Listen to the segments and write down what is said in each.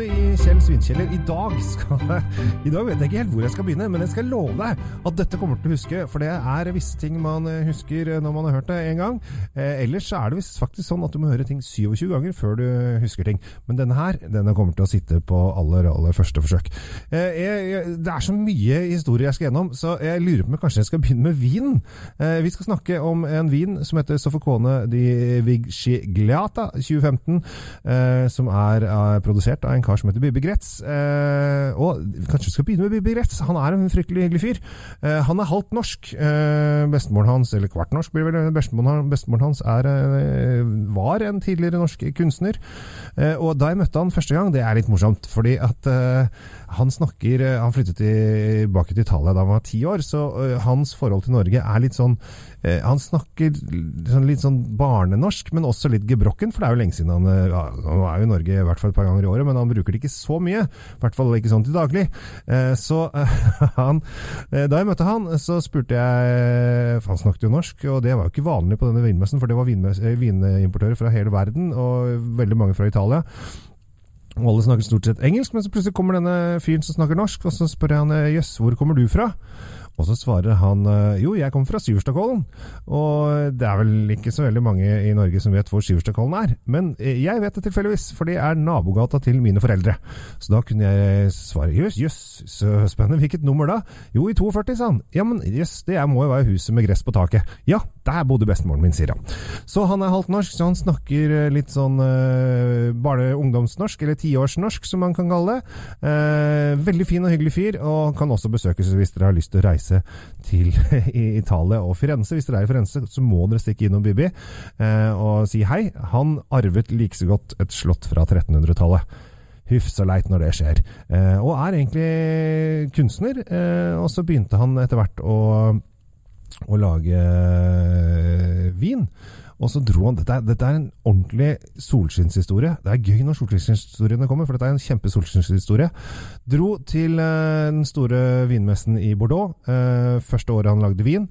episode i Kjell Svinkjeller. I dag skal I dag vet jeg ikke helt hvor jeg skal begynne, men jeg skal love deg at dette kommer til å huske. For det er visse ting man eh, husker når man har hørt det en gang. Eh, ellers er det visst faktisk sånn at du må høre ting 27 ganger før du husker ting. Men denne her, denne kommer til å sitte på aller, aller første forsøk. Eh, jeg, det er så mye historier jeg skal gjennom, så jeg lurer på om kanskje jeg skal begynne med vinen. Eh, vi skal snakke om en vin som heter Sofocone di Vigigliata 2015 eh, som er er produsert av en kar som heter Bibi Gretz. Eh, og kanskje vi skal begynne med Bibi Gretz. Han er en fryktelig hyggelig fyr. Eh, han er halvt norsk. Eh, bestemoren hans, eller kvart norsk blir vel bestemoren, bestemoren hans, er, eh, var en tidligere norsk kunstner. Eh, og da jeg møtte han første gang, det er litt morsomt, fordi at eh, han snakker Han flyttet tilbake til Italia da han var ti år, så hans forhold til Norge er litt sånn Han snakker sånn, litt sånn barnenorsk, men også litt gebrokken, for det er jo lenge siden han ja, Han er jo i Norge i hvert fall et par ganger i året, men han bruker det ikke så mye. I hvert fall ikke sånn til daglig. Eh, så eh, han eh, Da jeg møtte han, så spurte jeg For han snakket jo norsk, og det var jo ikke vanlig på denne vinmessen, for det var vinimportører fra hele verden, og veldig mange fra Italia. Og alle snakker stort sett engelsk, men så plutselig kommer denne fyren som snakker norsk, og så spør jeg han jøss, hvor kommer du fra? Og så svarer han jo, jeg kommer fra Syverstadkollen. Og det er vel ikke så veldig mange i Norge som vet hvor Syverstadkollen er. Men jeg vet det tilfeldigvis, for det er nabogata til mine foreldre. Så da kunne jeg svare jøss, jøss, så spennende. Hvilket nummer da? Jo, i 42, sa han. Ja, men jøss, det må jo være huset med gress på taket. Ja, der bodde bestemoren min, sier han. Så han er halvt norsk, så han snakker litt sånn uh, barne-ungdomsnorsk, eller tiårsnorsk, som man kan kalle det. Uh, veldig fin og hyggelig fyr, og kan også besøkes hvis dere har lyst til å reise til Italia og Firenze. Hvis dere er i Firenze, så må dere stikke innom Bibi eh, og si hei. Han arvet like så godt et slott fra 1300-tallet. Huff så leit når det skjer. og er egentlig kunstner. og så begynte han etter hvert å å lage vin. Og så dro han Dette er, dette er en ordentlig solskinnshistorie. Det er gøy når solskinnshistoriene kommer, for dette er en kjempe solskinnshistorie. Dro til eh, den store vinmessen i Bordeaux. Eh, første året han lagde vin.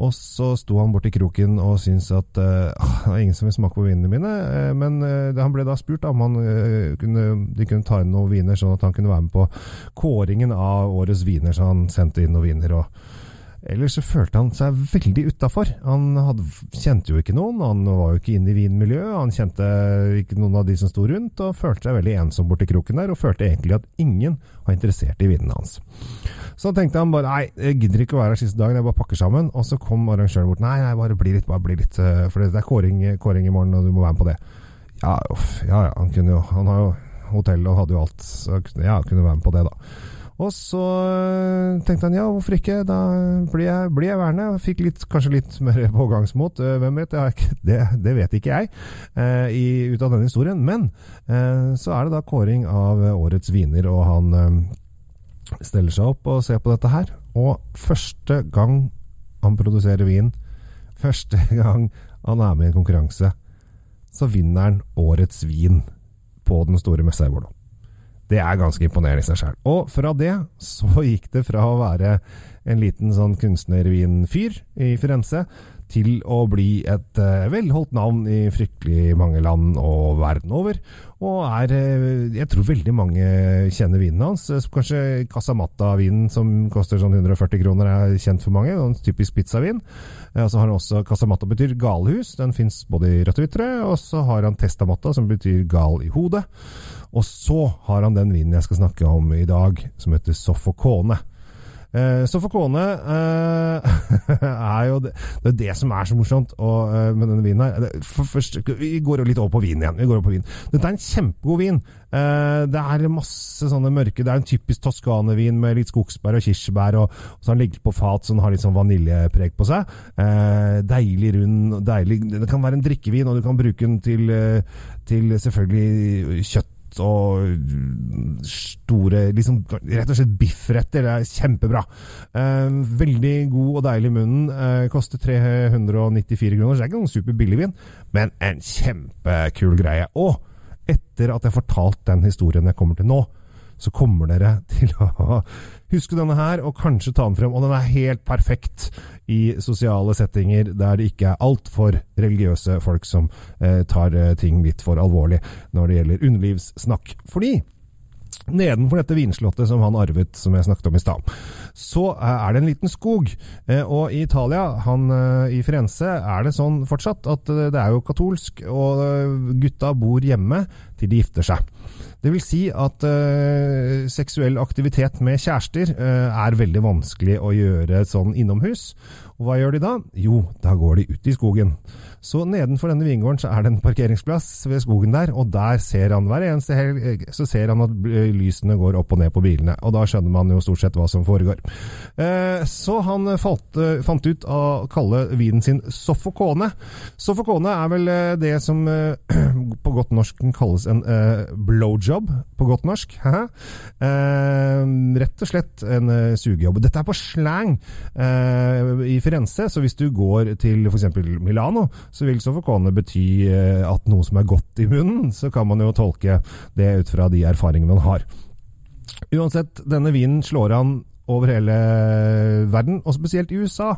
Og så sto han borti kroken og syntes at uh, det var ingen som vil smake på vinene mine. Men han ble da spurt om han, kunne, de kunne ta inn noen viner, sånn at han kunne være med på kåringen av årets viner. Så han sendte inn noen viner. og Ellers så følte han seg veldig utafor. Han hadde, kjente jo ikke noen, han var jo ikke inne i vinmiljøet, han kjente ikke noen av de som sto rundt, og følte seg veldig ensom borti kroken der, og følte egentlig at ingen var interessert i vinene hans. Så tenkte han bare nei, jeg gidder ikke å være her siste dagen, jeg bare pakker sammen. Og så kom arrangøren bort. Nei, nei, bare bli litt, bare bli litt, for det er kåring, kåring i morgen, og du må være med på det. Ja, uff, ja, ja, han kunne jo Han har jo hotell og hadde jo alt, så ja, kunne være med på det, da. Og så tenkte han ja, hvorfor ikke, da blir jeg, blir jeg værende. Fikk litt, kanskje litt mer pågangsmot, hvem vet, det, det vet ikke jeg eh, i, ut av denne historien. Men eh, så er det da kåring av årets viner, og han eh, steller seg opp og ser på dette her. Og første gang han produserer vin, første gang han er med i en konkurranse, så vinner han årets vin på den store messa i Bordeaux. Det er ganske imponerende i seg sjøl. Og fra det så gikk det fra å være en liten sånn kunstnervinfyr i Firenze til å bli et uh, velholdt navn i fryktelig mange land og verden over. Og er uh, Jeg tror veldig mange kjenner vinen hans. Kanskje Casamatta-vinen, som koster sånn 140 kroner, er kjent for mange. En typisk pizzavin. Uh, så har han også Casamatta betyr galhus. Den fins både i rødt og hvitt Og så har han Testamatta, som betyr gal i hodet. Og så har han den vinen jeg skal snakke om i dag, som heter Sofocone Eh, Soffocone eh, er jo det, det, er det som er så morsomt og, eh, med denne vinen her. For først, vi går jo litt over på vin igjen. Vi går over på vin. Dette er en kjempegod vin. Eh, det er masse sånne mørke Det er en typisk toskanevin med litt skogsbær og kirsebær, og, og så den ligget på fat så den har litt sånn vaniljepreg på seg. Eh, deilig rund, deilig Det kan være en drikkevin, og du kan bruke den til, eh, til selvfølgelig kjøtt og store liksom, Rett og slett biffretter. Det er kjempebra. Eh, veldig god og deilig i munnen. Eh, koster 394 kroner, så det er ikke noen superbillig vin, men en kjempekul greie. Og etter at jeg fortalt den historien jeg kommer til nå, så kommer dere til å huske denne her, og kanskje ta den frem. Og den er helt perfekt i sosiale settinger der det ikke er altfor religiøse folk som eh, tar eh, ting litt for alvorlig når det gjelder underlivssnakk. Fordi Nedenfor dette vinslottet som han arvet, som jeg snakket om i stad, så eh, er det en liten skog. Eh, og i Italia, han, i Firenze, er det sånn fortsatt at det er jo katolsk, og gutta bor hjemme til de gifter seg. Det vil si at uh, seksuell aktivitet med kjærester uh, er veldig vanskelig å gjøre sånn innomhus. Og hva gjør de da? Jo, da går de ut i skogen. Så nedenfor denne vingården så er det en parkeringsplass ved skogen der, og der ser han hver eneste helg så ser han at lysene går opp og ned på bilene. Og da skjønner man jo stort sett hva som foregår. Eh, så han falt, fant ut å kalle vinen sin Sofokone. Sofokone er vel eh, det som eh, på godt norsk kan kalles en blowjob, på godt norsk. rett og slett en sugejobb. Dette er på slang i Firenze, så hvis du går til f.eks. Milano, så vil Sofocone bety at noe som er godt i munnen, så kan man jo tolke det ut fra de erfaringene man har. Uansett, denne vinen slår an over hele verden, og spesielt i USA.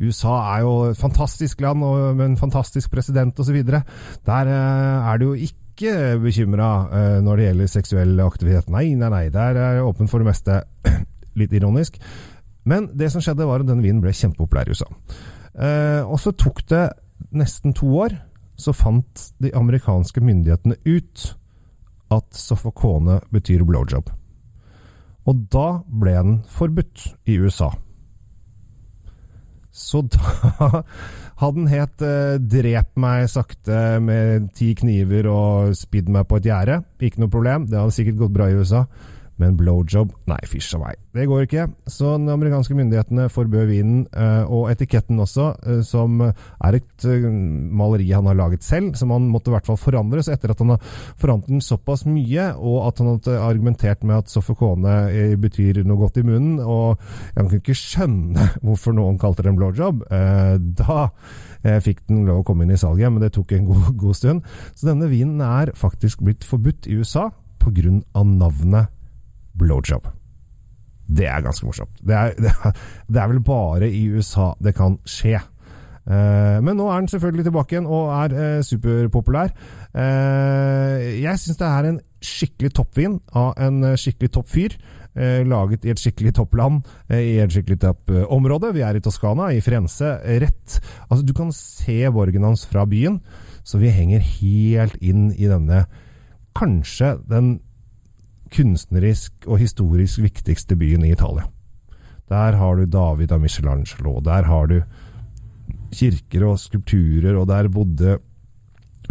USA er jo et fantastisk land og med en fantastisk president osv. Der eh, er det jo ikke bekymra eh, når det gjelder seksuell aktivitet. Nei, nei, nei. Der er det åpen for det meste. Litt ironisk. Men det som skjedde, var at denne vinen ble kjempepopulær i USA. og så tok det nesten to år så fant de amerikanske myndighetene ut at Sofakone betyr blowjob. Og da ble den forbudt i USA. Så da hadde den het eh, 'Drep meg sakte med ti kniver og spidd meg på et gjerde'. Ikke noe problem, det hadde sikkert gått bra i USA. Men blowjob Nei, fysj a meg. Det går ikke. Så de amerikanske myndighetene forbød vinen, eh, og etiketten også, eh, som er et eh, maleri han har laget selv, som han måtte i hvert fall forandre. Så etter at han har forandret den såpass mye, og at han hadde argumentert med at Soffocone betyr noe godt i munnen, og han kunne ikke skjønne hvorfor noen kalte det en blowjob, da fikk den lov å komme inn i salget, men det tok en god, god stund. Så denne vinen er faktisk blitt forbudt i USA pga. navnet blowjob. Det er ganske morsomt. Det er, det er, vel bare i USA det kan skje. Uh, men nå er den selvfølgelig tilbake igjen og er uh, superpopulær. Uh, jeg syns det er en skikkelig toppvin av en skikkelig topp fyr. laget i et skikkelig toppland, i et skikkelig toppområde. Vi er i Toskana, i Frense. Rett Altså, du kan se borgen hans fra byen, så vi henger helt inn i denne Kanskje den kunstnerisk og historisk viktigste byen i Italia. Der har du David av Michelangelo, der har du kirker og skulpturer, og der bodde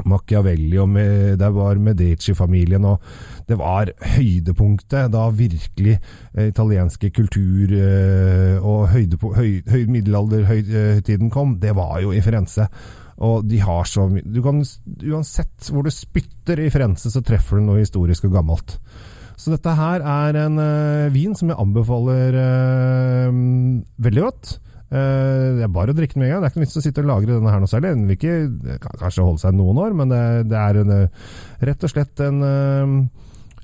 Machiavelli, og med, der var Medici-familien, og det var høydepunktet da virkelig eh, italienske kultur eh, og høyde, høy, høy, middelalderhøytiden kom. Det var jo i Firenze. Og de har så mye Uansett hvor du spytter i Firenze, så treffer du noe historisk og gammelt. Så dette her er en uh, vin som jeg anbefaler uh, veldig godt. Uh, det er bare å drikke den med en gang. Det er ikke noe vits å sitte og lagre denne her noe særlig. Den vil ikke kan kanskje holde seg noen år, men det, det er en, rett og slett en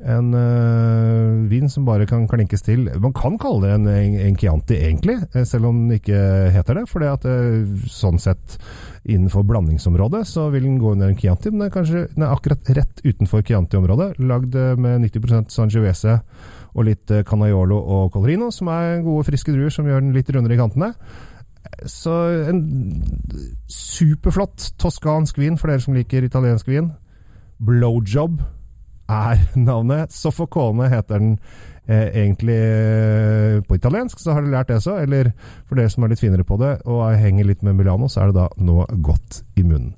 en uh, vin som bare kan klinkes til. Man kan kalle det en, en, en Chianti, egentlig, selv om den ikke heter det. For at uh, sånn sett innenfor blandingsområdet, så vil den gå under en Chianti. Men den er kanskje den er akkurat rett utenfor Chianti-området. Lagd eh, med 90% Sangiovese og litt eh, Canaiolo og Colorino, som er gode, friske druer som gjør den litt rundere i kantene. Så en superflott toskansk vin for dere som liker italiensk vin. Blowjob er navnet. Soffocone heter den eh, egentlig eh, på italiensk, så har dere lært det så. Eller for dere som er litt finere på det og henger litt med Milano, så er det da noe godt i munnen.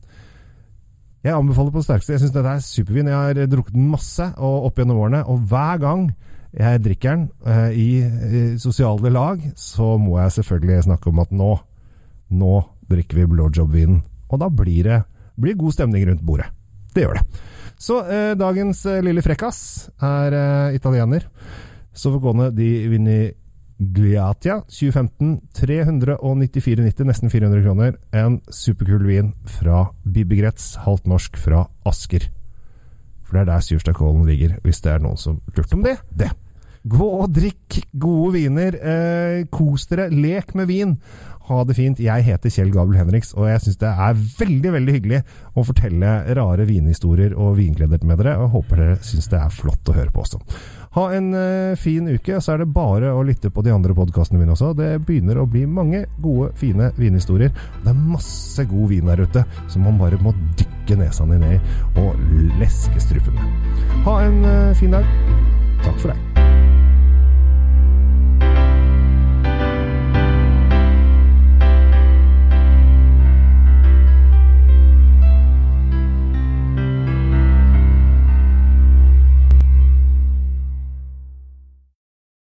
Jeg anbefaler på det sterkeste. Jeg syns dette er supervin. Jeg har drukket den masse opp gjennom årene, og hver gang jeg drikker den eh, i, i sosiale lag, så må jeg selvfølgelig snakke om at nå, nå drikker vi blowjob-vinen. Og da blir det blir god stemning rundt bordet. Det gjør det. Så eh, dagens eh, lille frekkas er eh, italiener. Sofocone di Vinigliatia 2015. 394,90, nesten 400 kroner. En superkul vin fra Bibbegrets, halvt norsk fra Asker. For det er der Sjurstadkollen ligger, hvis det er noen som lurte om det. Det. Gå og drikk gode viner. Eh, kos dere. Lek med vin. Ha det fint. Jeg heter Kjell Gabel Henriks, og jeg syns det er veldig veldig hyggelig å fortelle rare vinhistorier og vingleder med dere. Og håper dere syns det er flott å høre på også. Ha en eh, fin uke, så er det bare å lytte på de andre podkastene mine også. Det begynner å bli mange gode, fine vinhistorier. Det er masse god vin der ute som man bare må dykke nesa ned i og leske strupen med. Ha en eh, fin dag. Takk for deg.